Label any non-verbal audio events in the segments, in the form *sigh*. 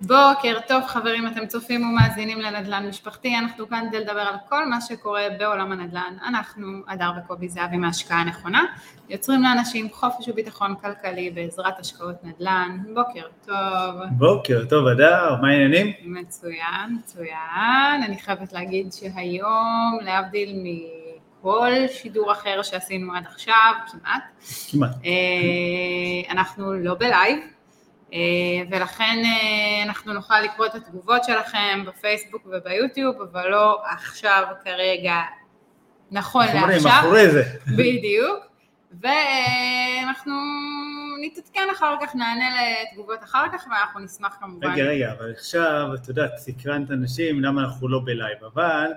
בוקר טוב חברים, אתם צופים ומאזינים לנדל"ן משפחתי, אנחנו כאן כדי לדבר על כל מה שקורה בעולם הנדל"ן. אנחנו, הדר וקובי זהבי מהשקעה נכונה, יוצרים לאנשים חופש וביטחון כלכלי בעזרת השקעות נדל"ן. בוקר טוב. בוקר טוב, הדר, מה העניינים? מצוין, מצוין. אני חייבת להגיד שהיום, להבדיל מכל שידור אחר שעשינו עד עכשיו, כמעט, כמעט. אה, אנחנו לא בלייב. אה, ולכן אה, אנחנו נוכל לקרוא את התגובות שלכם בפייסבוק וביוטיוב, אבל לא עכשיו כרגע, נכון לעכשיו, אחורי זה. בדיוק, ואנחנו נתעדכן אחר כך, נענה לתגובות אחר כך, ואנחנו נשמח כמובן. רגע, רגע, אבל עכשיו, את יודעת, סקרנת אנשים, למה אנחנו לא בלייב, אבל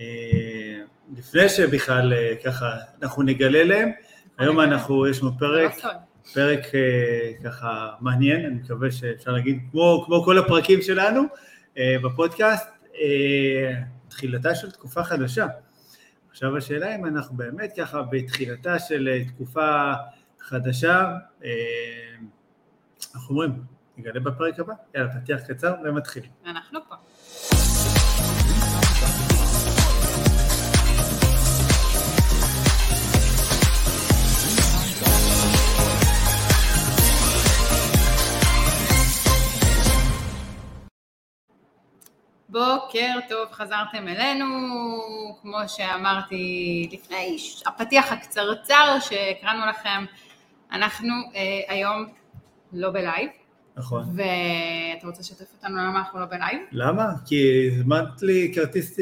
אה, לפני שבכלל אה, ככה, אנחנו נגלה להם, היום אנחנו, יש לנו פרק, לא סוד. פרק אה, ככה מעניין, אני מקווה שאפשר להגיד, כמו, כמו כל הפרקים שלנו אה, בפודקאסט, אה, תחילתה של תקופה חדשה. עכשיו השאלה אם אנחנו באמת ככה בתחילתה של תקופה חדשה, אנחנו אומרים, נגלה בפרק הבא, יאללה, פתיח קצר ומתחיל. אנחנו פה. בוקר טוב, חזרתם אלינו, כמו שאמרתי לפני הפתיח הקצרצר שהקראנו לכם, אנחנו אה, היום לא בלייב, נכון. ואתה רוצה לשתף אותנו למה אנחנו לא בלייב? למה? כי הזמנת לי כרטיס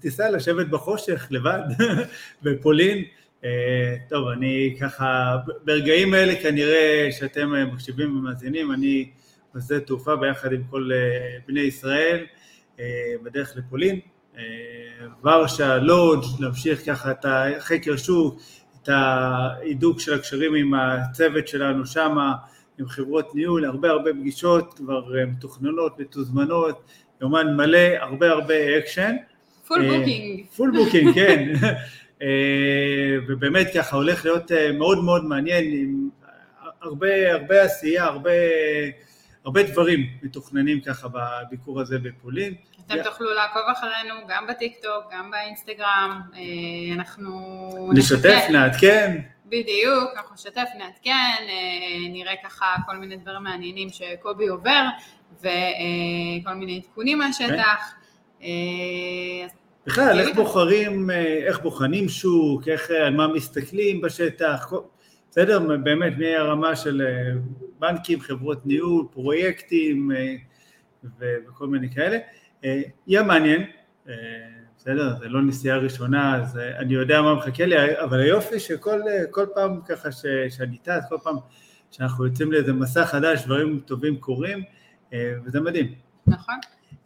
טיסה, לשבת בחושך לבד *laughs* בפולין. אה, טוב, אני ככה, ברגעים האלה כנראה שאתם אה, מקשיבים ומאזינים, אני בשדה תעופה ביחד עם כל אה, בני ישראל בדרך לפולין. אה, ורשה, לודג', להמשיך ככה את החקר שוק, את ההידוק של הקשרים עם הצוות שלנו שמה, עם חברות ניהול, הרבה הרבה פגישות כבר אה, מתוכננות, מתוזמנות, יומן מלא, הרבה הרבה אקשן. full אה, booking. full booking, כן. *laughs* אה, ובאמת ככה הולך להיות אה, מאוד מאוד מעניין עם הרבה, הרבה עשייה, הרבה, הרבה דברים מתוכננים ככה בביקור הזה בפולין. אתם תוכלו לעקוב אחרינו גם בטיקטוק, גם באינסטגרם, אה, אנחנו נשתף, נעדכן. בדיוק, אנחנו נשתף, נעדכן, אה, נראה ככה כל מיני דברים מעניינים שקובי עובר, וכל מיני עדכונים מהשטח. אה, אז בכלל, איך. בוחרים, אה, איך בוחנים שוק, איך, אה, על מה מסתכלים בשטח, בסדר? באמת, מהרמה של אה, בנקים, חברות ניהול, פרויקטים אה, וכל מיני כאלה. יהיה מעניין, אה, בסדר? זה לא נסיעה ראשונה, אז אני יודע מה מחכה לי, אבל היופי שכל כל פעם ככה ש- שאני טס, כל פעם שאנחנו יוצאים לאיזה מסע חדש, דברים טובים קורים, וזה מדהים. נכון,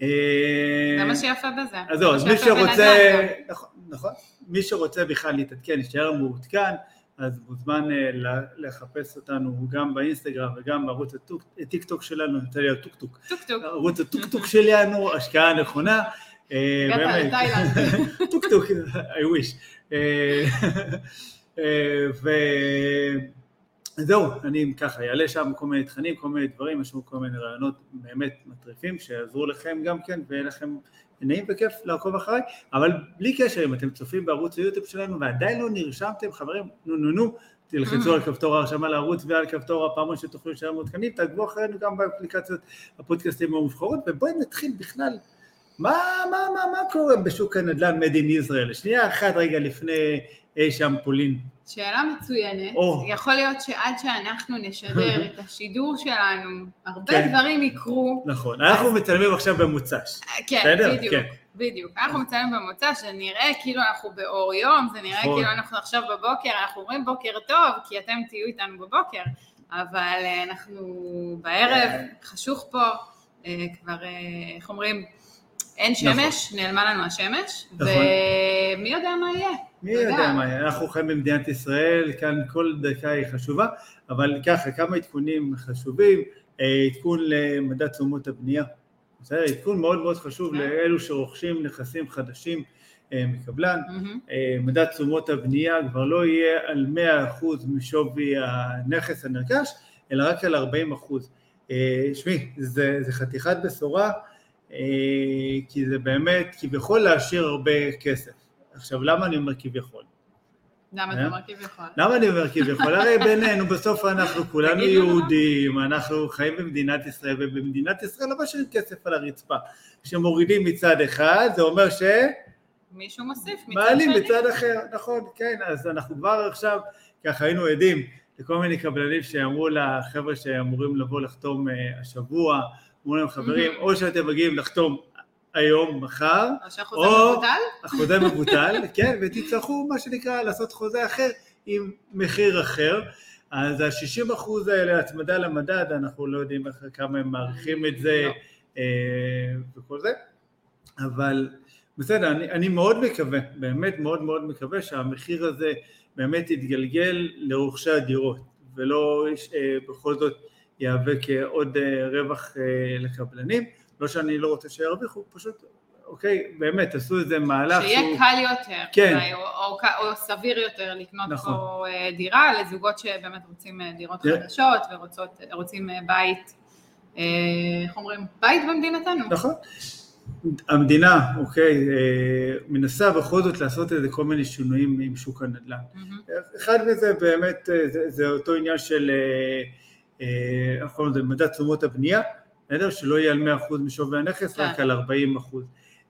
זה מה שיפה בזה. אז זה זהו, אז מי שיפה בנדל"ן שרוצה. נכון, נכון, מי שרוצה בכלל להתעדכן, להישאר מעודכן, אז מוזמן אה, לחפש אותנו גם באינסטגרם וגם בערוץ הטיק טוק שלנו, יוצא לי הטוק-טוק, טוק טוק, ערוץ הטוק-טוק שלנו, השקעה נכונה. הגעת. לתאילנד. *laughs* טוק-טוק, I wish. אה, אה, וזהו, אני ככה אעלה שם כל מיני תכנים, כל מיני דברים, יש לנו כל מיני רעיונות באמת מטריפים שיעזרו לכם גם כן, ויהיה לכם נעים וכיף לעקוב אחריי, אבל בלי קשר, אם אתם צופים בערוץ היוטיוב שלנו ועדיין לא נרשמתם, חברים, נו נו נו, תלחצו Mm. על כפתור ההרשמה לערוץ ועל כפתור הפעמון שתוכלו להישאר מעודכנים, תעקבו אחרינו גם באפליקציות הפודקאסטים המובחרות, ובואי נתחיל בכלל מה, מה, מה, מה קורה בשוק הנדל"ן made in Israel? שנייה אחת רגע לפני אי שם פולין. שאלה מצוינת, או. יכול להיות שעד שאנחנו נשדר *laughs* את השידור שלנו, הרבה כן. דברים יקרו, נכון, אנחנו מצלמים עכשיו במוצ"ש. כן, בסדר? בדיוק, כן. בדיוק, אנחנו מצלמים במוצא שנראה כאילו אנחנו באור יום, זה נראה נכון. כאילו אנחנו עכשיו בבוקר, אנחנו אומרים בוקר טוב, כי אתם תהיו איתנו בבוקר, אבל אה, אנחנו בערב, חשוך פה, אה, כבר, אה, איך אומרים, אין נכון. שמש, נעלמה לנו השמש, נכון. ומי יודע מה יהיה. מי יודע מה? אנחנו חיים במדינת ישראל, כאן כל דקה היא חשובה, אבל ככה, כמה עדכונים חשובים, אה, עדכון למדד תשומות הבנייה. בסדר? עדכון מאוד מאוד חשוב כן. לאלו שרוכשים נכסים חדשים אה, מקבלן. אה, מדד תשומות הבנייה כבר לא יהיה על 100% משווי הנכס הנרכש, אלא רק על 40%. שמי, זה, זה חתיכת בשורה, כי זה באמת כביכול להשאיר הרבה כסף. עכשיו, למה אני אומר כביכול? למה אתה אומר כביכול? למה אני אומר כביכול? הרי בינינו, בסוף אנחנו כולנו יהודים, אנחנו חיים במדינת ישראל, ובמדינת ישראל לא משאירים כסף על הרצפה. כשמורידים מצד אחד, זה אומר ש... מישהו מוסיף מצד שני. מעלים מצד אחר, נכון, כן, אז אנחנו כבר עכשיו, ככה היינו עדים לכל מיני קבלנים שאמרו לחבר'ה שאמורים לבוא לחתום השבוע, אמרו להם חברים, או שאתם מגיעים לחתום היום, מחר, או שהחוזה מבוטל? החוזה מבוטל, *laughs* כן, ותצטרכו מה שנקרא לעשות חוזה אחר עם מחיר אחר. אז ה-60 אחוז האלה, הצמדה למדד, אנחנו לא יודעים איך, כמה הם מעריכים את זה לא. אה, וכל זה, אבל בסדר, אני, אני מאוד מקווה, באמת מאוד מאוד מקווה שהמחיר הזה באמת יתגלגל לרוכשי הדירות, ולא אה, בכל זאת יהווה כעוד אה, רווח לקבלנים. לא שאני לא רוצה שירוויחו, פשוט, אוקיי, באמת, עשו איזה מהלך שיהיה שהוא... קל יותר, כן. אולי, או, או, או סביר יותר לקנות נכון. פה אה, דירה לזוגות שבאמת רוצים אה, דירות yeah. חדשות ורוצים אה, בית, איך אומרים, בית במדינתנו. נכון. המדינה, אוקיי, מנסה בכל זאת לעשות איזה כל מיני שינויים עם שוק הנדל"ן. Mm-hmm. אחד מזה באמת, זה, זה אותו עניין של, איך קוראים לזה, מדד תשומות הבנייה. בסדר? שלא יהיה על 100% משווי הנכס, רק כן. על 40%.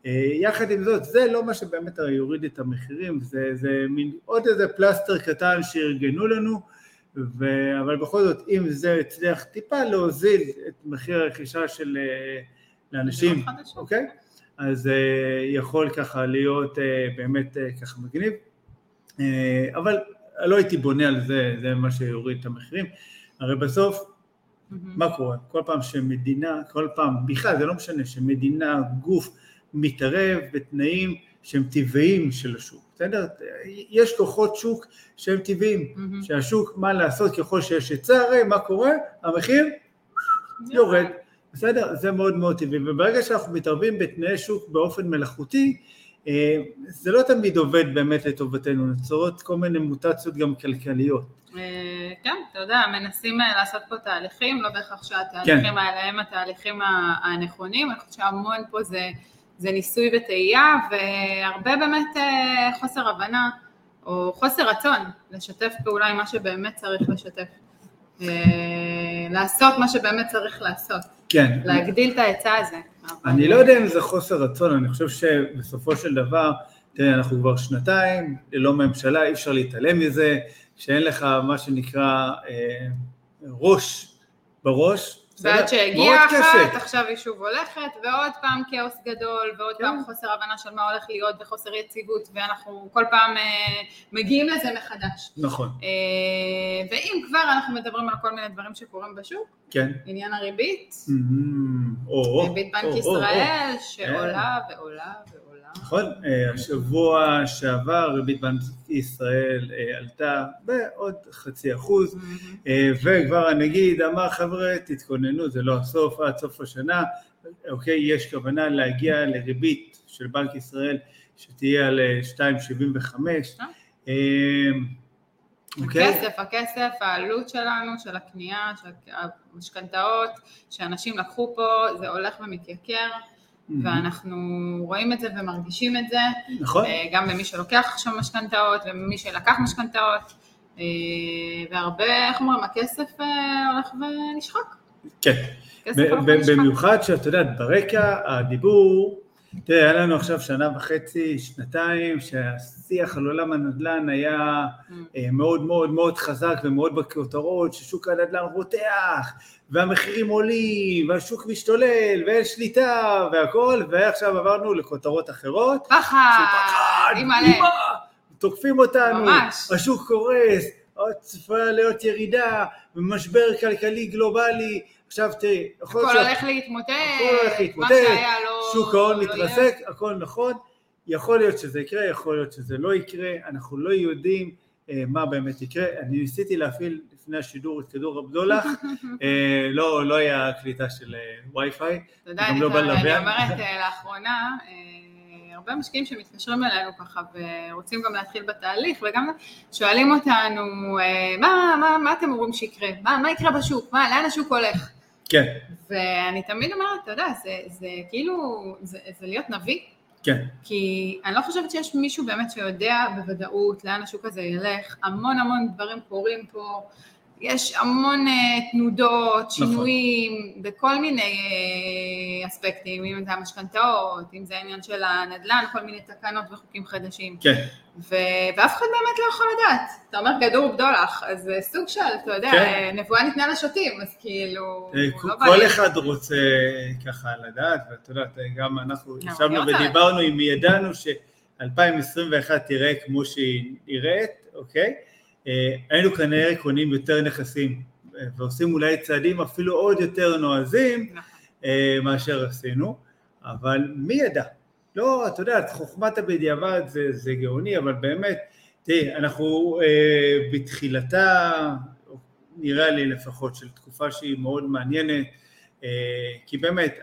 אה, יחד עם זאת, זה לא מה שבאמת יוריד את המחירים, זה, זה מין עוד איזה פלסטר קטן שארגנו לנו, ו... אבל בכל זאת, אם זה הצליח טיפה להוזיל את מחיר הרכישה של אה, לאנשים, אוקיי? אז uh, יכול ככה להיות באמת ככה מגניב, אבל לא הייתי בונה על זה, זה מה שיוריד את המחירים, הרי בסוף מה קורה? כל פעם שמדינה, כל פעם, בכלל זה לא משנה, שמדינה, גוף, מתערב בתנאים שהם טבעיים של השוק, בסדר? יש כוחות שוק שהם טבעיים, mm-hmm. שהשוק, מה לעשות, ככל שיש היצע, הרי מה קורה? המחיר יורד, בסדר? זה מאוד מאוד טבעי, וברגע שאנחנו מתערבים בתנאי שוק באופן מלאכותי, זה לא תמיד עובד באמת לטובתנו, נוצרות כל מיני מוטציות גם כלכליות. אה, כן, אתה יודע, מנסים אה, לעשות פה תהליכים, לא בהכרח שהתהליכים כן. האלה הם התהליכים הנכונים, אני חושבת שהמון פה זה, זה ניסוי וטעייה, והרבה באמת חוסר הבנה או חוסר רצון לשתף פעולה עם מה שבאמת צריך לשתף. לעשות מה שבאמת צריך לעשות. כן. להגדיל את ההיצע הזה. אני לא יודע אם זה חוסר רצון, אני חושב שבסופו של דבר, תראה, אנחנו כבר שנתיים ללא ממשלה, אי אפשר להתעלם מזה, שאין לך מה שנקרא אה, ראש בראש, ועד שהגיעה אחת, עכשיו היא שוב הולכת, ועוד פעם כאוס גדול, ועוד כן. פעם חוסר הבנה של מה הולך להיות, וחוסר יציבות, ואנחנו כל פעם אה, מגיעים לזה מחדש. נכון. אה, ואם כבר אנחנו מדברים על כל מיני דברים שקורים בשוק, כן. עניין הריבית, mm-hmm. או, ריבית בנק או, ישראל, או, שעולה או. ועולה ועולה. נכון, אה, השבוע שעבר ריבית בנק ישראל אה, עלתה בעוד חצי אחוז, אה, וכבר הנגיד אמר חבר'ה תתכוננו, זה לא הסוף, עד סוף השנה, אוקיי, יש כוונה להגיע לריבית של בנק ישראל שתהיה על 2.75. אוקיי? הכסף, הכסף, העלות שלנו, של הקנייה, של המשכנתאות, שאנשים לקחו פה, זה הולך ומתייקר. ואנחנו רואים את זה ומרגישים את זה, נכון. אה, גם במי שלוקח עכשיו משכנתאות וממי שלקח משכנתאות, אה, והרבה, איך אומרים, הכסף אה, הולך ונשחק. כן, במיוחד שאתה יודע, ברקע הדיבור, תראה, היה לנו עכשיו שנה וחצי, שנתיים, שהשיח על עולם הנדל"ן היה mm. מאוד מאוד מאוד חזק ומאוד בכותרות, ששוק הנדל"ן רותח, והמחירים עולים, והשוק משתולל, ואין שליטה, והכל, ועכשיו עברנו לכותרות אחרות. פחד, אימא, תוקפים אותנו, ממש. השוק קורס, צפויה להיות ירידה, ומשבר כלכלי גלובלי, עכשיו תראי, הכל הולך להתמוטט, הכל הולך להתמוטט, לא- שוק ההון לא מתרסק, הכל נכון, יכול להיות שזה יקרה, יכול להיות שזה לא יקרה, אנחנו לא יודעים אה, מה באמת יקרה, אני ניסיתי להפעיל לפני השידור את כדור הבדולח, *laughs* אה, לא, לא היה קליטה של אה, וי-פיי, גם לא לוויין. אני אומרת לאחרונה, *laughs* הרבה משקיעים שמתקשרים אלינו ככה ורוצים גם להתחיל בתהליך וגם שואלים אותנו מה, מה, מה אתם אומרים שיקרה, מה, מה יקרה בשוק, מה, לאן השוק הולך? כן. ואני תמיד אומרת, אתה יודע, זה, זה כאילו, זה, זה להיות נביא. כן. כי אני לא חושבת שיש מישהו באמת שיודע בוודאות לאן השוק הזה ילך, המון המון דברים קורים פה, יש המון uh, תנודות, נכון. שינויים, נכון. בכל מיני uh, אספקטים, אם זה המשכנתאות, אם זה העניין של הנדל"ן, כל מיני תקנות וחוקים חדשים. כן. ו... ואף אחד באמת לא יכול לדעת. אתה אומר כדור בדולח, אז זה סוג של, אתה יודע, כן. נבואה ניתנה לשוטים, אז כאילו... לא כל אחד רוצה ככה לדעת, ואת יודעת, גם אנחנו לא, ישבנו ודיברנו אם ידענו ש-2021 תראה כמו שהיא נראית, אוקיי? אה, היינו כנראה קונים יותר נכסים אה, ועושים אולי צעדים אפילו עוד יותר נועזים נכון. אה, מאשר עשינו, אבל מי ידע? לא, אתה יודע, חוכמת הבדיעבד זה, זה גאוני, אבל באמת, תראי, אנחנו אה, בתחילתה, נראה לי לפחות, של תקופה שהיא מאוד מעניינת, אה, כי באמת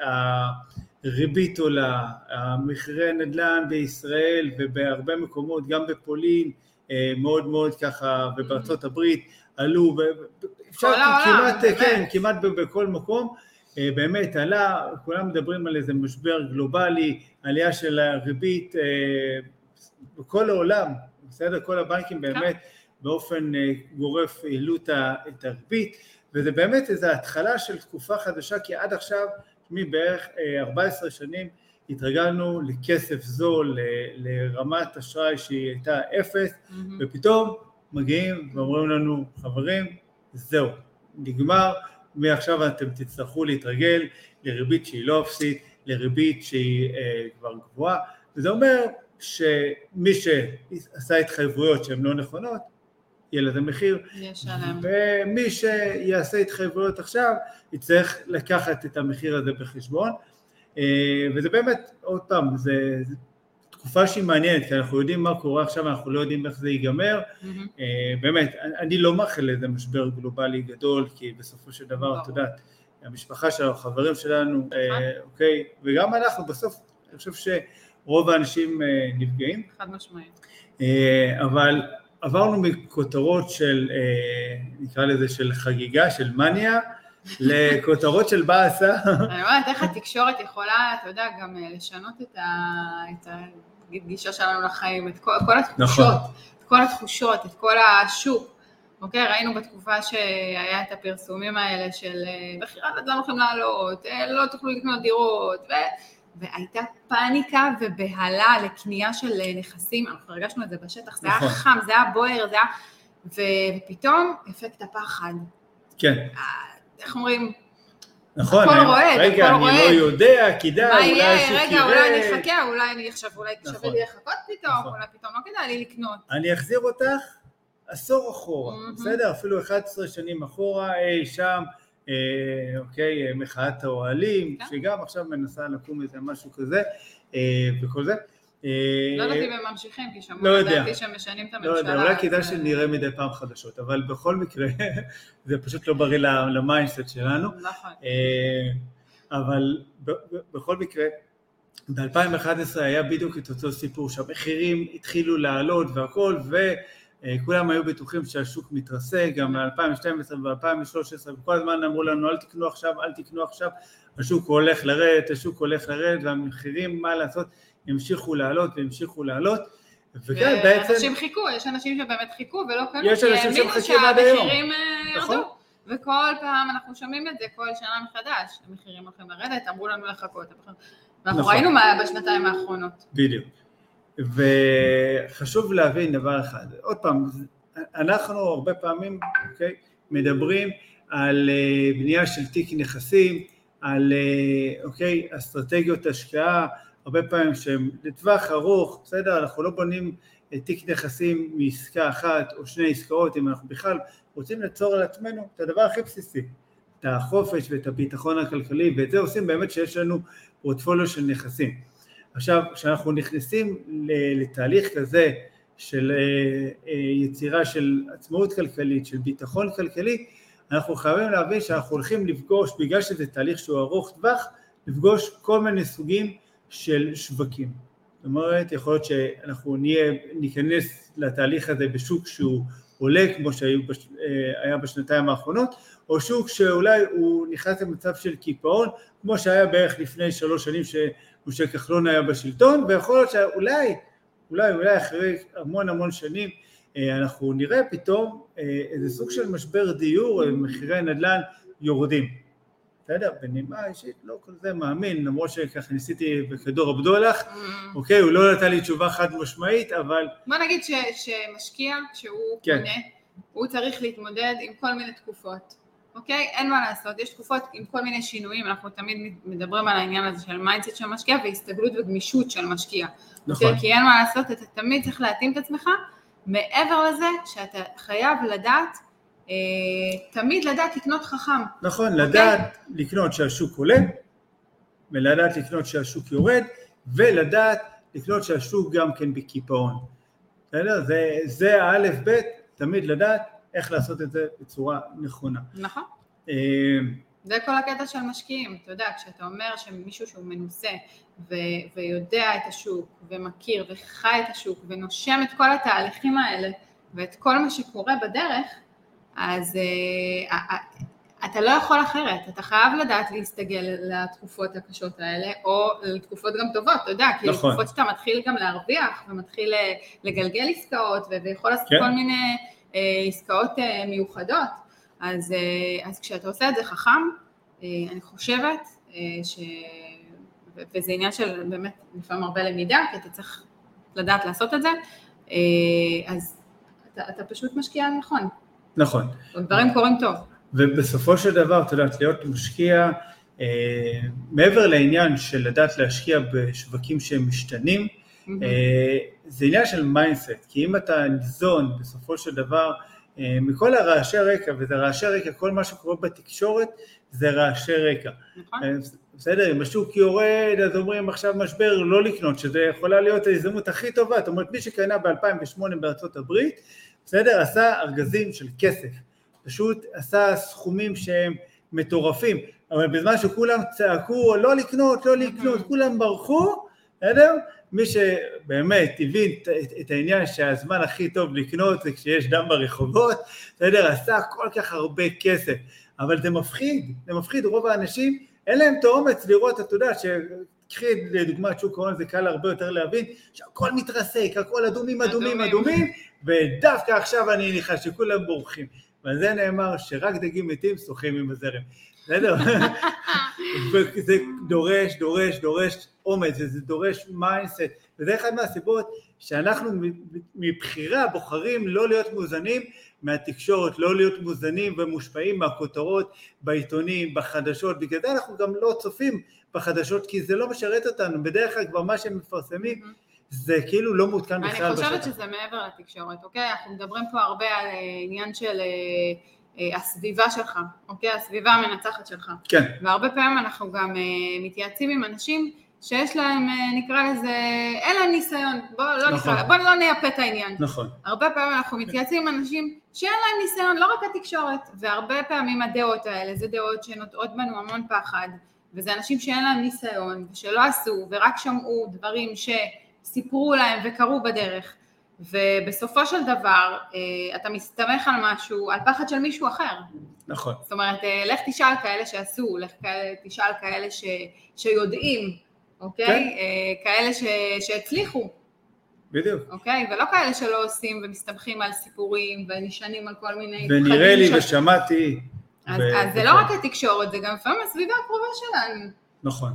הריבית עולה, המחירי הנדל"ן בישראל ובהרבה מקומות, גם בפולין, אה, מאוד מאוד ככה, ובארצות הברית עלו, אפשר כמעט, כן, כמעט בכל מקום, אה, באמת עלה, כולם מדברים על איזה משבר גלובלי, עלייה של הריבית אה, בכל העולם, בסדר? כל הבנקים באמת כן. באופן גורף העלו את הריבית, וזה באמת איזו התחלה של תקופה חדשה, כי עד עכשיו, מבערך 14 שנים, התרגלנו לכסף זול, לרמת אשראי שהיא הייתה אפס, mm-hmm. ופתאום מגיעים ואומרים לנו, חברים, זהו, נגמר, מעכשיו אתם תצטרכו להתרגל לריבית שהיא לא אפסית, לריבית שהיא אה, כבר גבוהה, וזה אומר שמי שעשה התחייבויות שהן לא נכונות, יהיה לזה מחיר, ומי שיעשה התחייבויות עכשיו יצטרך לקחת את המחיר הזה בחשבון, וזה באמת, עוד פעם, זה, זה תקופה שהיא מעניינת, כי אנחנו יודעים מה קורה עכשיו, אנחנו לא יודעים איך זה ייגמר. Mm-hmm. באמת, אני לא מאחל לאיזה משבר גלובלי גדול, כי בסופו של דבר, את יודעת, המשפחה שלנו, החברים שלנו, אה, נכון. אוקיי, וגם אנחנו, בסוף, אני חושב שרוב האנשים נפגעים. חד משמעית. אבל עברנו מכותרות של, נקרא לזה, של חגיגה, של מניה, לכותרות של באסה. אני אומרת, איך התקשורת יכולה, אתה יודע, גם אה, לשנות את הגישה שלנו לחיים, את כל, כל התחושות, נכון. את כל התחושות, את כל השוק. אוקיי, ראינו בתקופה שהיה את הפרסומים האלה של אה, מכירת נדל"ן הולכים לעלות, אה, לא תוכלו לקנות דירות, ו... והייתה פאניקה ובהלה לקנייה של נכסים, אנחנו הרגשנו את זה בשטח, זה נכון. היה חם, זה היה בוער, זה היה... ופתאום אפקט הפחד. כן. איך אומרים? נכון, הכל רועד, רגע, הכל רועד. רגע, אני לא יודע, כדאי, אולי יראה. רגע, אולי אני אחכה, אולי אני עכשיו, אולי נכון. שווה לי לחכות פתאום, נכון. אולי פתאום לא כדאי לי לקנות. אני אחזיר אותך עשור אחורה, בסדר? אפילו 11 שנים אחורה, אי שם, אה, אוקיי, מחאת האוהלים, כן. שגם עכשיו מנסה לקום איזה משהו כזה, אה, וכל זה. אה, לא יודעת אם הם ממשיכים, כי שמעו לא לדעתי שהם משנים את הממשלה. לא יודע, אולי כדאי שנראה מדי פעם חדשות, אבל בכל מקרה, *laughs* זה פשוט לא בריא ל mindset שלנו. נכון. אה, אבל בכל מקרה, ב-2011 היה בדיוק את אותו סיפור שהמחירים התחילו לעלות והכל, וכולם היו בטוחים שהשוק מתרסק, גם ב-2012 ו-2013, וכל הזמן אמרו לנו אל תקנו עכשיו, אל תקנו עכשיו, השוק הולך לרדת, השוק הולך לרדת, והמחירים, מה לעשות, המשיכו לעלות והמשיכו לעלות. וכן, בעצם... ואנשים חיכו, יש אנשים שבאמת חיכו ולא קנו, יש אנשים שמחכים עד היום. שהמחירים אה, נכון. ירדו. וכל פעם אנחנו שומעים את זה כל שנה מחדש, המחירים הולכים לרדת, אמרו לנו לחכות. ואנחנו נכון. ראינו מה היה בשנתיים האחרונות. בדיוק. וחשוב להבין דבר אחד, עוד פעם, אנחנו הרבה פעמים, אוקיי, מדברים על אה, בנייה של תיק נכסים, על, אה, אוקיי, אסטרטגיות השקעה, הרבה פעמים שהם לטווח ארוך, בסדר, אנחנו לא בונים תיק נכסים מעסקה אחת או שני עסקאות, אם אנחנו בכלל רוצים ליצור עצמנו את הדבר הכי בסיסי, את החופש ואת הביטחון הכלכלי, ואת זה עושים באמת שיש לנו פורטפוליו של נכסים. עכשיו, כשאנחנו נכנסים לתהליך כזה של אה, אה, יצירה של עצמאות כלכלית, של ביטחון כלכלי, אנחנו חייבים להבין שאנחנו הולכים לפגוש, בגלל שזה תהליך שהוא ארוך טווח, לפגוש כל מיני סוגים של שווקים. זאת אומרת, יכול להיות שאנחנו נהיה, ניכנס לתהליך הזה בשוק שהוא עולה כמו שהיה בשנתיים האחרונות, או שוק שאולי הוא נכנס למצב של קיפאון, כמו שהיה בערך לפני שלוש שנים שמשה כחלון היה בשלטון, ויכול להיות שאולי, אולי, אולי אחרי המון המון שנים אנחנו נראה פתאום איזה סוג של משבר דיור, מחירי נדל"ן יורדים. בסדר? בנימה אישית לא כל כך מאמין, למרות שככה ניסיתי בכדור הבדולח, ממ. אוקיי, הוא לא נתן לי תשובה חד משמעית, אבל... בוא נגיד ש, שמשקיע, כשהוא כן. קונה, הוא צריך להתמודד עם כל מיני תקופות, אוקיי? אין מה לעשות, יש תקופות עם כל מיני שינויים, אנחנו תמיד מדברים על העניין הזה של mindset של משקיע והסתגלות וגמישות של משקיע. נכון. אוקיי? כי אין מה לעשות, אתה תמיד צריך להתאים את עצמך, מעבר לזה שאתה חייב לדעת תמיד לדעת לקנות חכם. נכון, okay? אוקיי? לדעת לקנות שהשוק עולה, ולדעת לקנות שהשוק יורד, ולדעת לקנות שהשוק גם כן בקיפאון. בסדר? זה, זה האלף בית, תמיד לדעת איך לעשות את זה בצורה נכונה. נכון. אה, זה כל הקטע של משקיעים, אתה יודע, כשאתה אומר שמישהו שהוא מנוסה ו- ויודע את השוק ומכיר וחי את השוק ונושם את כל התהליכים האלה ואת כל מה שקורה בדרך, אז uh, אתה לא יכול אחרת, אתה חייב לדעת להסתגל לתקופות הקשות האלה, או לתקופות גם טובות, אתה יודע, כי נכון. לתקופות שאתה מתחיל גם להרוויח, ומתחיל אה, לגלגל עסקאות, ויכול לעשות כן. כל מיני uh, עסקאות uh, מיוחדות, אז, uh, אז כשאתה עושה את זה חכם, אה, אני חושבת אה, ש... וזה עניין של באמת לפעמים הרבה למידה, כי אתה צריך לדעת לעשות את זה, אה, אז אתה, אתה פשוט משקיע נכון. נכון. דברים קורים טוב. ובסופו של דבר, את יודעת, להיות משקיע, אה, מעבר לעניין של לדעת להשקיע בשווקים שהם משתנים, אמ-הממ. אה, זה עניין של mindset, כי אם אתה ניזון בסופו של דבר אה, מכל הרעשי רקע, וזה רעשי רקע, כל מה שקורה בתקשורת זה רעשי רקע. נכון. אה, בסדר, אם השוק יורד, אז אומרים עכשיו משבר לא לקנות, שזה יכולה להיות ההזדמנות הכי טובה, זאת אומרת מי שקנה ב-2008 בארצות הברית, בסדר? עשה ארגזים של כסף, פשוט עשה סכומים שהם מטורפים, אבל בזמן שכולם צעקו לא לקנות, לא לקנות, כולם ברחו, בסדר? מי שבאמת הבין את העניין שהזמן הכי טוב לקנות זה כשיש דם ברחובות, בסדר? עשה כל כך הרבה כסף, אבל זה מפחיד, זה מפחיד, רוב האנשים אין להם את האומץ לראות, אתה יודע, קחי לדוגמה את שוק ההון זה קל הרבה יותר להבין שהכל מתרסק, הכל אדומים אדומים אדומים. ודווקא עכשיו אני נכנס שכולם בורחים. ועל זה נאמר שרק דגים מתים שוחים עם הזרם. בסדר? *laughs* וזה דורש, דורש, דורש אומץ, וזה דורש mindset, וזה אחד מהסיבות שאנחנו מבחירה בוחרים לא להיות מאוזנים מהתקשורת, לא להיות מאוזנים ומושפעים מהכותרות בעיתונים, בחדשות, בגלל זה אנחנו גם לא צופים בחדשות כי זה לא משרת אותנו, בדרך כלל כבר מה שהם מפרסמים זה כאילו לא מעודכן בכלל בשטח. אני חושבת שזה מעבר לתקשורת, אוקיי? אנחנו מדברים פה הרבה על אה, עניין של אה, אה, הסביבה שלך, אוקיי? הסביבה המנצחת שלך. כן. והרבה פעמים אנחנו גם מתייעצים עם אנשים שיש להם, נקרא לזה, אין להם ניסיון, בוא לא, נכון. נקרא, בוא לא נייפה את העניין. נכון. הרבה פעמים אנחנו מתייעצים עם אנשים שאין להם ניסיון, לא רק התקשורת, והרבה פעמים הדעות האלה, זה דעות שנוטעות בנו המון פחד, וזה אנשים שאין להם ניסיון, ושלא עשו, ורק שמעו דברים שסיפרו להם וקרו בדרך, ובסופו של דבר אה, אתה מסתמך על משהו, על פחד של מישהו אחר. נכון. זאת אומרת, אה, לך תשאל כאלה שעשו, לך תשאל כאלה ש, שיודעים, אוקיי? כן. אה, כאלה ש, שהצליחו. בדיוק. אוקיי? ולא כאלה שלא עושים ומסתמכים על סיפורים ונשענים על כל מיני... ונראה לי ש... ושמעתי אז, ו... אז זה לא רק התקשורת, זה גם לפעמים הסביבה הקרובה שלנו. נכון.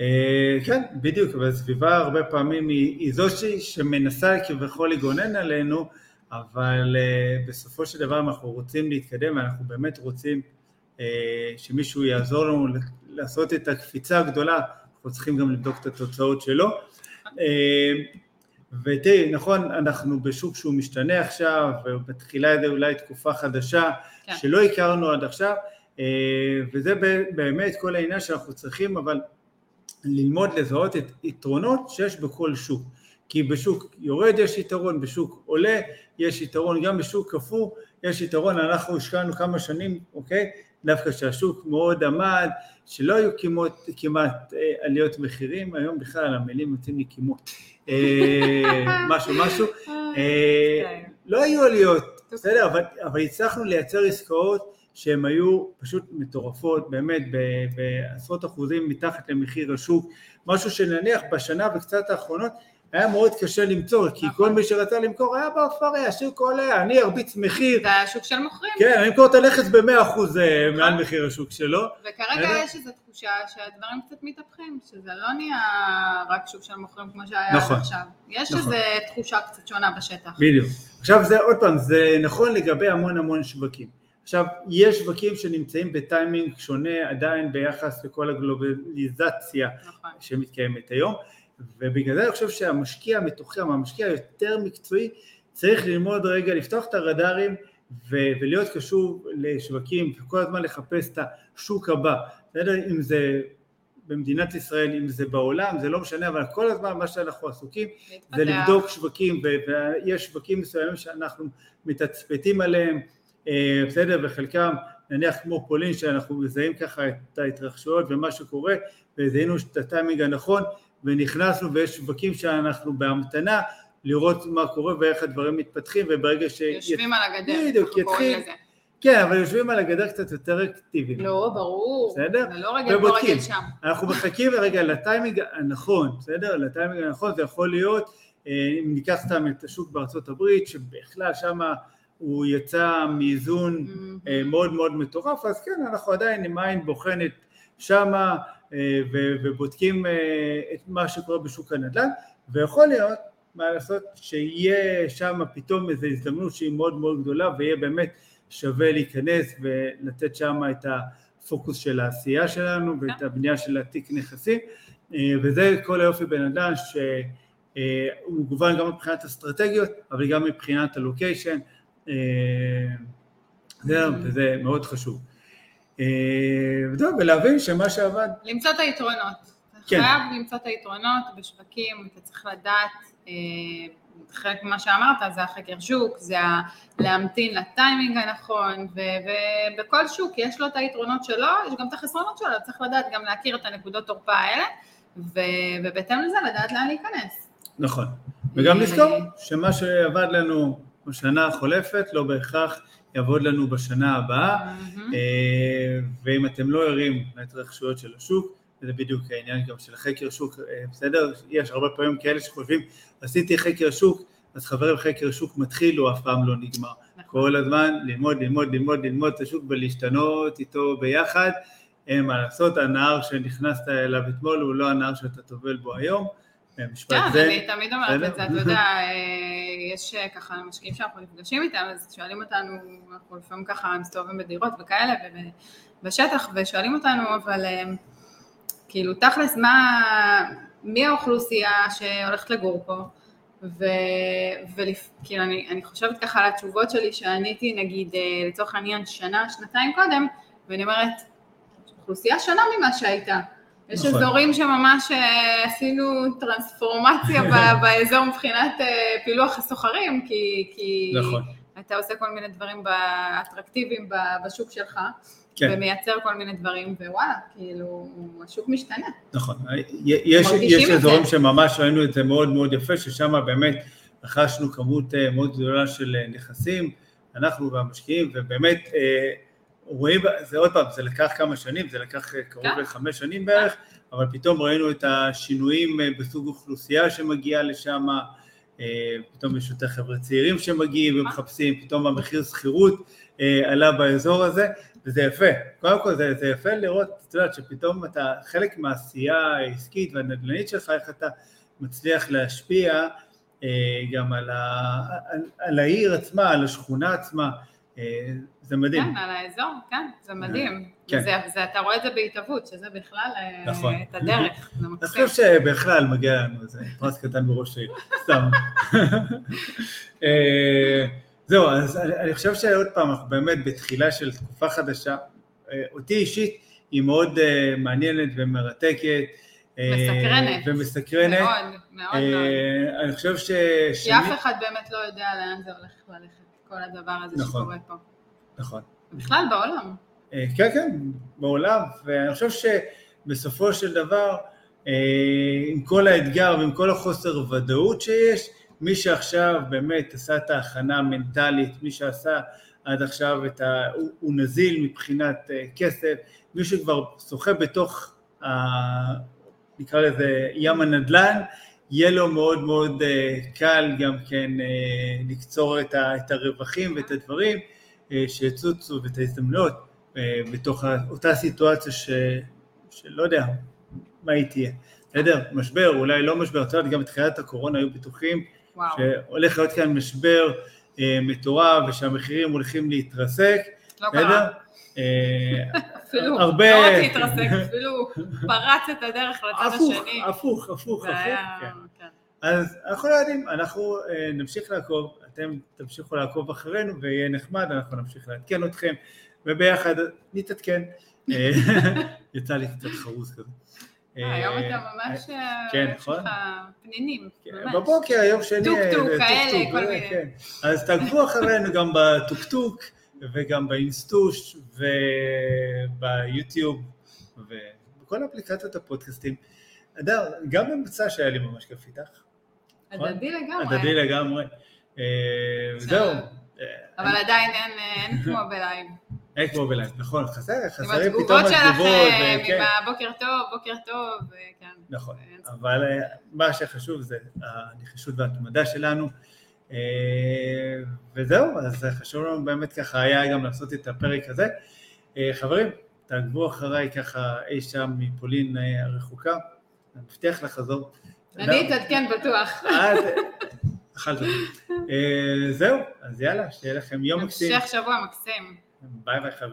אה, כן, בדיוק, והסביבה הרבה פעמים היא, היא זו שמנסה כביכול לגונן עלינו, אבל uh, בסופו של דבר אנחנו רוצים להתקדם ואנחנו באמת רוצים uh, שמישהו יעזור לנו לעשות את הקפיצה הגדולה, אנחנו צריכים גם לבדוק את התוצאות שלו. ותראי, נכון, אנחנו בשוק שהוא משתנה עכשיו, ומתחילה איזה אולי תקופה חדשה כן. שלא הכרנו עד עכשיו, אה, וזה באמת כל העניין שאנחנו צריכים, אבל ללמוד לזהות את יתרונות שיש בכל שוק. כי בשוק יורד יש יתרון, בשוק עולה יש יתרון, גם בשוק קפוא יש יתרון, אנחנו השקענו כמה שנים, אוקיי? דווקא שהשוק מאוד עמד, שלא היו כמעט, כמעט אה, עליות מחירים, היום בכלל המילים יוצאים לי כמעט, אה, *laughs* משהו משהו, אה, לא היו עליות בסדר, אבל, אבל הצלחנו לייצר עסקאות שהן היו פשוט מטורפות, באמת בעשרות אחוזים מתחת למחיר השוק, משהו שנניח בשנה וקצת האחרונות היה מאוד קשה למצוא, כי כל מי שרצה למכור היה באופריה, השוק עולה, אני ארביץ מחיר. זה היה שוק של מוכרים. כן, אני אמכור את הנכס ב-100% אחוז אה, מעל מחיר השוק שלו. וכרגע יש איזו תחושה שהדברים קצת מתהפכים, שזה לא נהיה רק שוק של מוכרים כמו שהיה עד נכון. עכשיו. יש נכון. איזו תחושה קצת שונה בשטח. בדיוק. עכשיו זה עוד פעם, זה נכון לגבי המון המון שווקים. עכשיו, יש שווקים שנמצאים בטיימינג שונה עדיין ביחס לכל הגלובליזציה נכון. שמתקיימת היום, ובגלל זה אני חושב שהמשקיע המתוחם, המשקיע היותר מקצועי, צריך ללמוד רגע, לפתוח את הרדארים ו- ולהיות קשוב לשווקים וכל הזמן לחפש את השוק הבא, בסדר? אם זה במדינת ישראל, אם זה בעולם, זה לא משנה, אבל כל הזמן מה שאנחנו עסוקים זה. לבדוק שווקים, ויש שווקים מסוימים שאנחנו מתצפתים עליהם, אה, בסדר, וחלקם נניח כמו פולין שאנחנו מזהים ככה את ההתרחשויות ומה שקורה וזיהינו את הטיימינג הנכון ונכנסנו ויש שווקים שאנחנו בהמתנה לראות מה קורה ואיך הדברים מתפתחים וברגע ש... יושבים על הגדר, בדיוק, אנחנו קוראים יתחיל- לזה. כן, אבל יושבים על הגדר קצת יותר אקטיביים. לא, ברור. בסדר? זה לא רגל פה. רגל שם. אנחנו מחכים רגע לטיימינג הנכון, בסדר? לטיימינג הנכון זה יכול להיות, אה, אם ניקח סתם את השוק בארצות הברית, שבכלל שם הוא יצא מאיזון אה, מאוד מאוד מטורף, אז כן, אנחנו עדיין עם עין בוחנת שמה ובודקים אה, את מה שקורה בשוק הנדל"ן, ויכול להיות, מה לעשות, שיהיה שם פתאום איזו הזדמנות שהיא מאוד מאוד גדולה ויהיה באמת שווה להיכנס ולתת שם את הפוקוס של העשייה שלנו ואת הבנייה של התיק נכסים, אה, וזה כל היופי בנדל"ן שהוא מגוון גם מבחינת אסטרטגיות, אבל גם מבחינת הלוקיישן, אה, זהו, וזה מאוד חשוב. אה, וזהו, ולהבין שמה שעבד, למצוא את היתרונות. כן. חייב למצוא את היתרונות בשווקים, אתה צריך לדעת, אה, חלק ממה שאמרת זה החקר שוק, זה להמתין לטיימינג הנכון, ובכל שוק יש לו את היתרונות שלו, יש גם את החסרונות שלו, צריך לדעת גם להכיר את הנקודות תורפה האלה, ובהתאם לזה לדעת לאן להיכנס. נכון. וגם אה, לזכור שמה שעבד לנו בשנה החולפת לא בהכרח יעבוד לנו בשנה הבאה. אה, ואם אתם לא ערים להתרחשויות של השוק, וזה בדיוק העניין גם של חקר שוק, אה, בסדר? יש הרבה פעמים כאלה שחושבים, עשיתי חקר שוק, אז חברים, חקר שוק מתחיל, הוא אף פעם לא נגמר. נכון. כל הזמן ללמוד, ללמוד, ללמוד, ללמוד את השוק ולהשתנות איתו ביחד. אין מה לעשות, הנהר שנכנסת אליו אתמול הוא לא הנהר שאתה טובל בו היום. משפט כן, זה. אני תמיד אומרת? את זה, אתה יודע, אה, יש אה, ככה משקיעים שאנחנו נפגשים איתם, אז שואלים אותנו, אנחנו לפעמים ככה מסתובבים בדירות וכאלה, ובשטח, ושואלים אותנו, אבל אה, כאילו, תכלס, מה, מי האוכלוסייה שהולכת לגור פה? וכאילו, אני, אני חושבת ככה על התשובות שלי שעניתי, נגיד, לצורך העניין, שנה, שנתיים קודם, ואני אומרת, אוכלוסייה שונה ממה שהייתה. יש נכון. אזורים שממש אה, עשינו טרנספורמציה *laughs* באזור מבחינת אה, פילוח הסוחרים, כי, כי נכון. אתה עושה כל מיני דברים באטרקטיביים ב- בשוק שלך, כן. ומייצר כל מיני דברים, ווואלה, כאילו, השוק משתנה. נכון, יש, יש אזורים זה. שממש ראינו את זה מאוד מאוד יפה, ששם באמת רכשנו כמות אה, מאוד גדולה של נכסים, אנחנו והמשקיעים, ובאמת רואים, זה עוד פעם, זה לקח כמה שנים, זה לקח אה, קרוב כן. לחמש שנים בערך, אבל פתאום ראינו את השינויים אה, בסוג אוכלוסייה שמגיעה לשם, אה, פתאום יש יותר חבר'ה צעירים שמגיעים ומחפשים, פתאום המחיר שכירות עלה באזור הזה, וזה יפה. קודם כל זה, זה יפה לראות, את יודעת, שפתאום אתה חלק מהעשייה העסקית והנדל"נית שלך, איך אתה מצליח להשפיע גם על, ה, על, על העיר עצמה, על השכונה עצמה, זה מדהים. כן, על האזור, כן, זה מדהים. כן. וזה, זה, אתה רואה את זה בהתהוות, שזה בכלל אה, נכון. את הדרך, זה אני. חושב שבכלל מגיע לנו איזה פרס קטן מראש העיר, סתם. *laughs* אה, זהו, אז אני אני חושב שעוד פעם, אנחנו באמת בתחילה של תקופה חדשה. אה, אותי אישית היא מאוד אה, מעניינת ומרתקת. אה, מסקרנת. ומסקרנת. מאוד, מאוד מאוד. אה, אני חושב ש... כי אף אחד באמת לא יודע לאן זה הולך ללכת, כל הדבר הזה נכון. שקורה פה. נכון. בכלל בעולם. אה, כן, כן, בעולם, ואני חושב שבסופו של דבר, אה, עם כל האתגר ועם כל החוסר ודאות שיש, מי שעכשיו באמת עשה את ההכנה המנטלית, מי שעשה עד עכשיו את ה... הוא, הוא נזיל מבחינת uh, כסף, מי שכבר שוחה בתוך, ה... נקרא לזה ים הנדל"ן, יהיה לו מאוד מאוד uh, קל גם כן uh, לקצור את, הרווחים ואת הדברים uh, שיצוצו ואת ההזדמנויות בתוך אותה סיטואציה ש... שלא יודע מה היא תהיה. בסדר? משבר, אולי לא משבר, את יודעת, גם בתחילת הקורונה היו בטוחים וואו. שהולך להיות כאן משבר אה, מטורף ושהמחירים הולכים להתרסק, לא בסדר? אה, אפילו, הרבה... לא רק להתרסק, אפילו פרץ את הדרך לצד הפוך, השני. הפוך, הפוך, הפוך, כן. כן. אז אנחנו לא יודעים, אנחנו אה, נמשיך לעקוב, אתם תמשיכו לעקוב אחרינו ויהיה נחמד, אנחנו נמשיך לעדכן אתכם וביחד נתעדכן. אה, *laughs* יצא לי קצת חרוז כזה. היום אתה ממש, כן, נכון? יש לך פנינים, ממש. בבוקר, יום שני. טוקטוק, כאלה, כל מיני. כן. אז תעקבו אחרינו גם בטוקטוק וגם באינסטוש וביוטיוב ובכל אפליקציות הפודקאסטים. אדר, גם במצע שהיה לי ממש כיף איתך. נכון? הדדי לגמרי. הדדי לגמרי. זהו. אבל עדיין אין כמו בלייב. אין כמו בלייב, נכון, חסר, חסרים פתאום התגובות. עם התגובות שלכם, עם הבוקר טוב, בוקר טוב, כן. נכון, אבל אה, מה שחשוב זה הנחישות וההתמדה שלנו, אה, וזהו, אז חשוב לנו באמת ככה היה גם לעשות את הפרק הזה. אה, חברים, תעקבו אחריי ככה אי שם מפולין הרחוקה, אני מבטיח לחזור. אני אתעדכן בטוח. *laughs* אכלת. זהו, אז יאללה, שיהיה לכם יום מקסים. המשך שבוע מקסים. ביי ביי חברים.